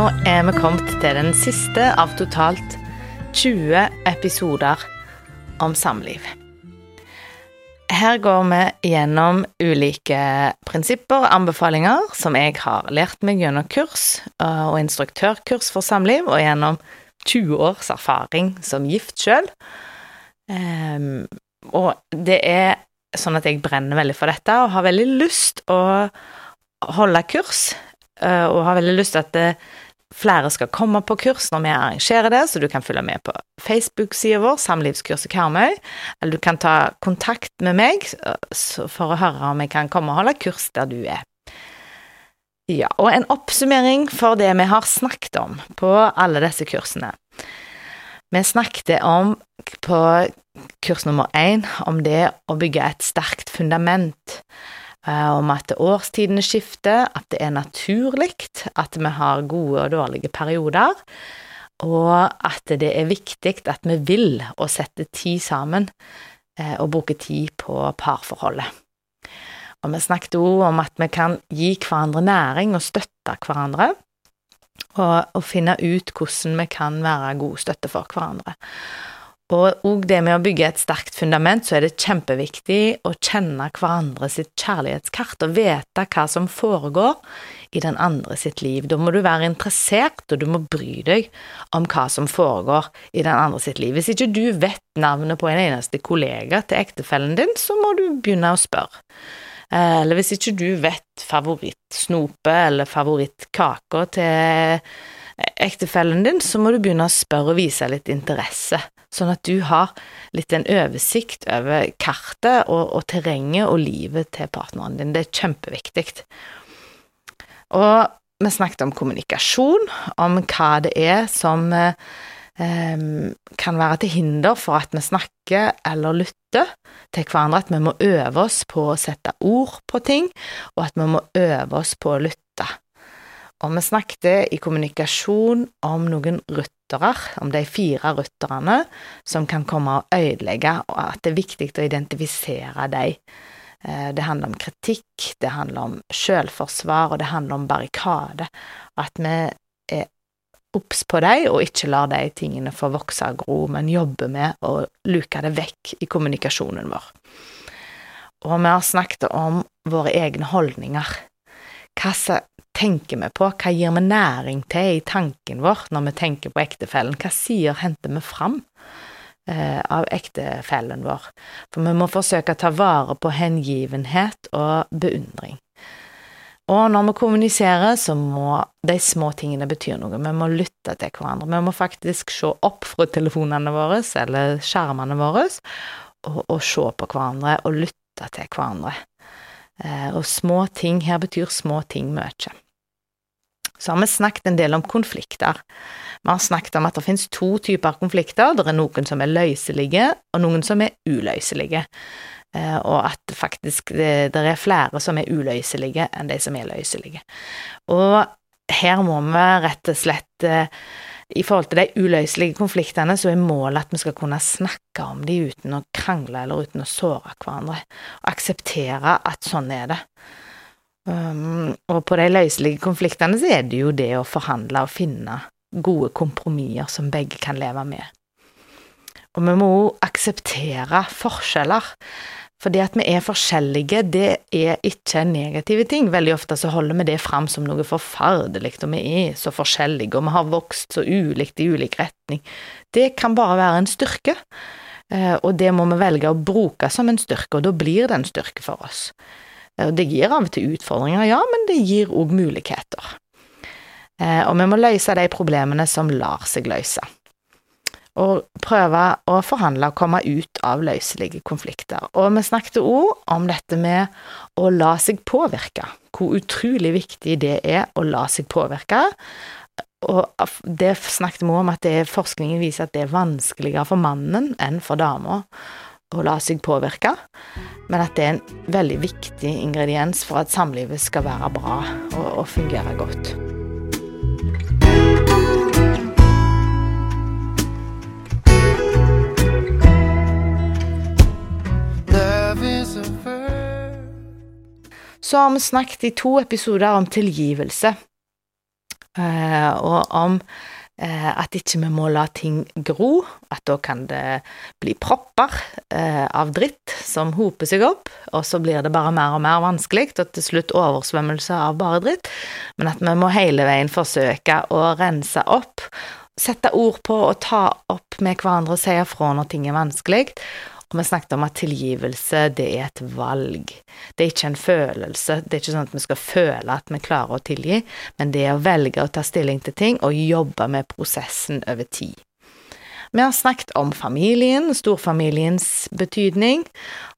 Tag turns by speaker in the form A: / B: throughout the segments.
A: Nå er vi kommet til den siste av totalt 20 episoder om samliv. Her går vi gjennom ulike prinsipper og anbefalinger som jeg har lært meg gjennom kurs og instruktørkurs for samliv, og gjennom 20 års erfaring som gift sjøl. Um, og det er sånn at jeg brenner veldig for dette og har veldig lyst å holde kurs, uh, og har veldig lyst til at flere skal komme på kurs når vi arrangerer det, så du kan følge med på Facebook-sida vår, Samlivskurset Karmøy, eller du kan ta kontakt med meg for å høre om jeg kan komme og holde kurs der du er. Ja, og en oppsummering for det vi har snakket om på alle disse kursene. Vi snakket om på kurs nummer én om det å bygge et sterkt fundament om at årstidene skifter, at det er naturlig at vi har gode og dårlige perioder, og at det er viktig at vi vil å sette tid sammen eh, og bruke tid på parforholdet. Og vi snakket òg om at vi kan gi hverandre næring og støtte hverandre, og, og finne ut hvordan vi kan være god støtte for hverandre. Og òg det med å bygge et sterkt fundament, så er det kjempeviktig å kjenne hverandre sitt kjærlighetskart og vite hva som foregår i den andre sitt liv. Da må du være interessert, og du må bry deg om hva som foregår i den andre sitt liv. Hvis ikke du vet navnet på en eneste kollega til ektefellen din, så må du begynne å spørre. Eh, eller hvis ikke du vet favorittsnopet eller favorittkaka til ektefellen din, så må du begynne å spørre og vise litt interesse, sånn at du har litt en oversikt over kartet og, og terrenget og livet til partneren din. Det er kjempeviktig. Og vi snakket om kommunikasjon, om hva det er som eh, kan være til hinder for at vi snakker eller lytter til hverandre, at vi må øve oss på å sette ord på ting, og at vi må øve oss på å lytte og vi snakket i kommunikasjon om noen ryttere, om de fire rytterne som kan komme og ødelegge, og at det er viktig å identifisere dem. Eh, det handler om kritikk, det handler om selvforsvar, og det handler om barrikade. At vi er obs på dem, og ikke lar de tingene få vokse og gro, men jobber med å luke det vekk i kommunikasjonen vår. Og vi har snakket om våre egne holdninger. Hva tenker vi på, hva gir vi næring til i tanken vår når vi tenker på ektefellen, hva sider henter vi fram eh, av ektefellen vår? For vi må forsøke å ta vare på hengivenhet og beundring. Og når vi kommuniserer, så må de små tingene bety noe. Vi må lytte til hverandre. Vi må faktisk se opp fra telefonene våre eller skjermene våre og, og se på hverandre og lytte til hverandre. Eh, og små ting her betyr små ting mye så har vi snakket en del om konflikter. Vi har snakket om at det finnes to typer konflikter. Det er noen som er løselige, og noen som er uløselige. Eh, og at faktisk det, det er flere som er uløselige enn de som er løselige. Og her må vi rett og slett eh, i forhold til de uløselige konfliktene, så er målet at vi skal kunne snakke om de uten å krangle eller uten å såre hverandre. Og akseptere at sånn er det. Um, og på de løselige konfliktene så er det jo det å forhandle og finne gode kompromisser som begge kan leve med. Og vi må òg akseptere forskjeller. For det at vi er forskjellige, det er ikke en negativ ting. Veldig ofte så holder vi det fram som noe forferdelig, og vi er så forskjellige, og vi har vokst så ulikt i ulik retning. Det kan bare være en styrke, eh, og det må vi velge å bruke som en styrke, og da blir det en styrke for oss. Og det gir av og til utfordringer, ja, men det gir òg muligheter. Eh, og vi må løse de problemene som lar seg løse. Og prøve å forhandle og komme ut av løselige konflikter. Og vi snakket òg om dette med å la seg påvirke. Hvor utrolig viktig det er å la seg påvirke. Og det snakket vi om at det, forskningen viser at det er vanskeligere for mannen enn for dama å la seg påvirke, men at det er en veldig viktig ingrediens for at samlivet skal være bra og, og fungere godt. Så har vi snakket i to episoder om tilgivelse. eh, og om at ikke vi må la ting gro, at da kan det bli propper eh, av dritt som hoper seg opp, og så blir det bare mer og mer vanskelig, og til slutt oversvømmelse av bare dritt, men at vi må hele veien forsøke å rense opp, sette ord på og ta opp med hverandre og si ifra når ting er vanskelig, og vi snakket om at tilgivelse, det er et valg. Det er ikke en følelse. Det er ikke sånn at vi skal føle at vi klarer å tilgi, men det er å velge å ta stilling til ting og jobbe med prosessen over tid. Vi har snakket om familien, storfamiliens betydning,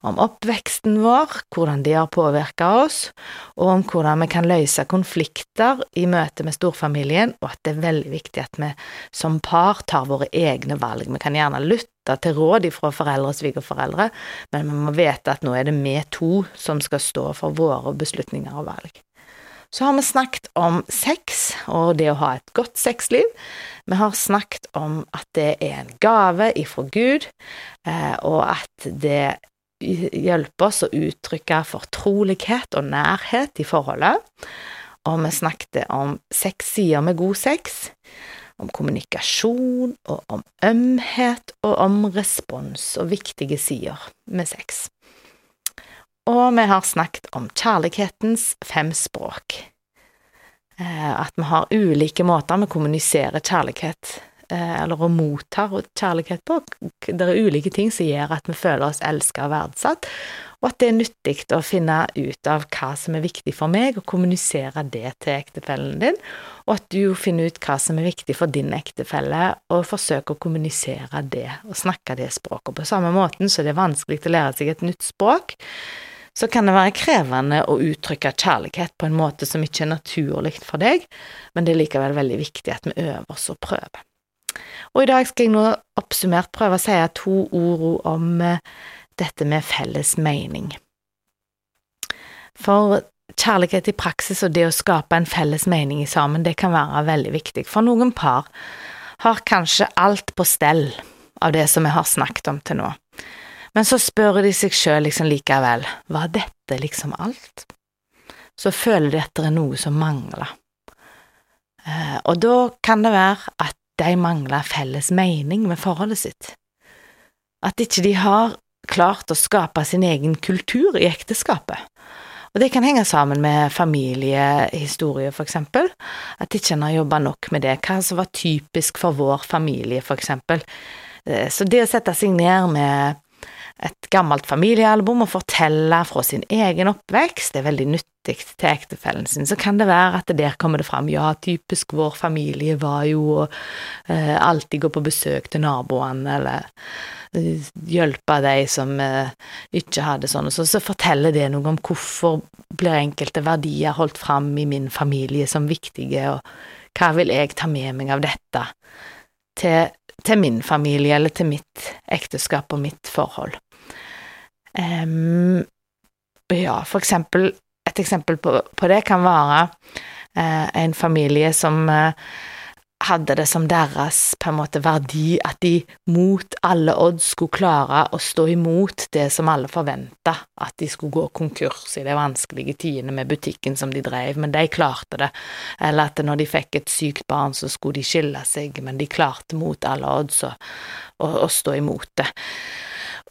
A: om oppveksten vår, hvordan det har påvirka oss, og om hvordan vi kan løse konflikter i møte med storfamilien, og at det er veldig viktig at vi som par tar våre egne valg. Vi kan gjerne lytte til råd fra foreldre og svigerforeldre, men vi må vite at nå er det vi to som skal stå for våre beslutninger og valg. Så har vi snakket om sex og det å ha et godt sexliv. Vi har snakket om at det er en gave ifra Gud, eh, og at det hjelper oss å uttrykke fortrolighet og nærhet i forholdet. Og vi snakket om seks sider med god sex, om kommunikasjon og om ømhet og om respons og viktige sider med sex. Og vi har snakket om kjærlighetens fem språk. Eh, at vi har ulike måter vi kommuniserer kjærlighet eh, eller å motta kjærlighet på. Det er ulike ting som gjør at vi føler oss elsket og verdsatt, og at det er nyttig å finne ut av hva som er viktig for meg, og kommunisere det til ektefellen din, og at du finner ut hva som er viktig for din ektefelle, og forsøker å kommunisere det, og snakke det språket. På samme måten så det er vanskelig å lære seg et nytt språk, så kan det være krevende å uttrykke kjærlighet på en måte som ikke er naturlig for deg, men det er likevel veldig viktig at vi øver oss og prøver. Og i dag skal jeg nå oppsummert prøve å si to ord om eh, dette med felles mening. For kjærlighet i praksis og det å skape en felles mening sammen, det kan være veldig viktig. For noen par har kanskje alt på stell av det som vi har snakket om til nå. Men så spør de seg sjøl liksom likevel, var dette liksom alt? Så føler de at det er noe som mangler. Eh, og da kan det være at de mangler felles mening med forholdet sitt. At ikke de har klart å skape sin egen kultur i ekteskapet. Og det kan henge sammen med familiehistorie, for eksempel. At ikke en har jobba nok med det. Hva som var typisk for vår familie, for eksempel. Eh, så det å sette seg ned med et gammelt familiealbum og fortelle fra sin egen oppvekst. Det er veldig nyttig til ektefellen sin. Så kan det være at der kommer det fram ja, typisk vår familie var jo å eh, alltid gå på besøk til naboene, eller eh, hjelpe de som eh, ikke hadde sånn, så, så forteller det noe om hvorfor blir enkelte verdier holdt fram i min familie som viktige, og hva vil jeg ta med meg av dette til til min familie eller til mitt ekteskap og mitt forhold. Um, ja, for eksempel Et eksempel på, på det kan være uh, en familie som uh, hadde det som deres på en måte verdi at de mot alle odds skulle klare å stå imot det som alle forventa, at de skulle gå konkurs i de vanskelige tidene med butikken som de drev, men de klarte det, eller at når de fikk et sykt barn, så skulle de skille seg, men de klarte mot alle odds å, å, å stå imot det.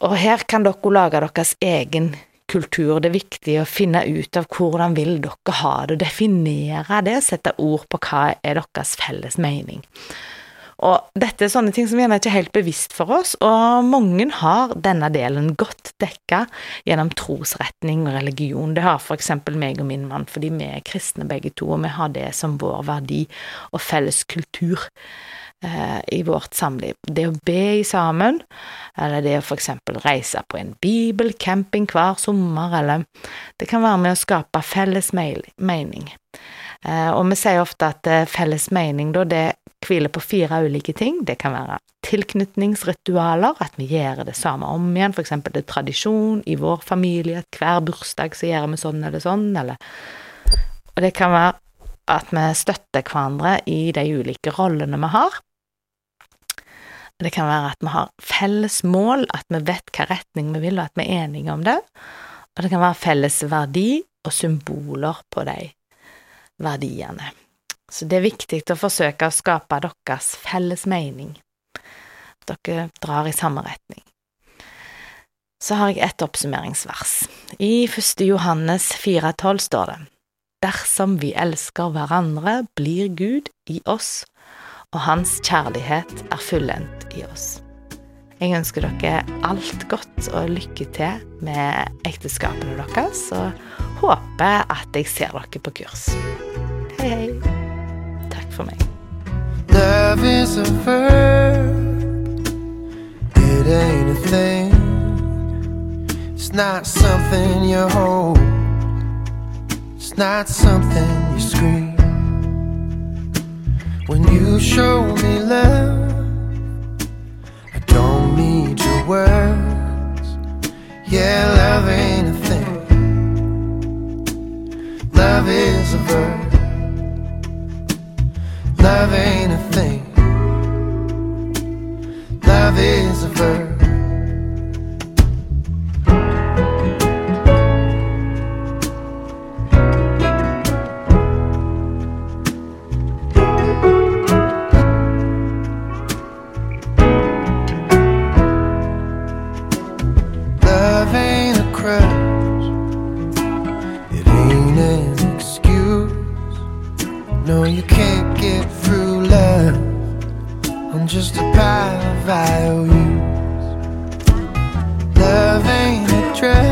A: Og her kan dere lage deres egen kultur. Det er viktig å finne ut av hvordan vil dere ha det, definere det, sette ord på hva er deres felles mening. Og dette er sånne ting som gjerne ikke er helt bevisst for oss, og mange har denne delen godt dekka gjennom trosretning og religion. Det har eksempel meg og min mann, fordi vi er kristne begge to, og vi har det som vår verdi og felles kultur i vårt samliv. Det å be sammen, eller det å for eksempel reise på en bibelcamping hver sommer, eller det kan være med å skape felles mening. Eh, og vi sier ofte at eh, felles mening, da, det hviler på fire ulike ting. Det kan være tilknytningsritualer, at vi gjør det samme om igjen, for eksempel det er tradisjon i vår familie, at hver bursdag så gjør vi sånn eller sånn, eller Og det kan være at vi støtter hverandre i de ulike rollene vi har. Det kan være at vi har felles mål, at vi vet hva retning vi vil, og at vi er enige om det. Og det kan være felles verdi og symboler på de verdiene. Så det er viktig å forsøke å skape deres felles mening. Dere drar i samme retning. Så har jeg et oppsummeringsvers. I 1. Johannes 4,12 står det Dersom vi elsker hverandre, blir Gud i oss, og Hans kjærlighet er fullendt i oss. Jeg ønsker dere alt godt og lykke til med ekteskapene deres, og håper at jeg ser dere på kurs. Hei, hei. Takk for meg. Love is a verb, it ain't a thing. It's not something you hold, it's not something you scream. When you show me love, I don't need your words. Yeah, love ain't a thing. Love is a verb. Love ain't a thing. Love is a verb.
B: know you can't get through love. I'm just a pile of IOUs. Love ain't a drug.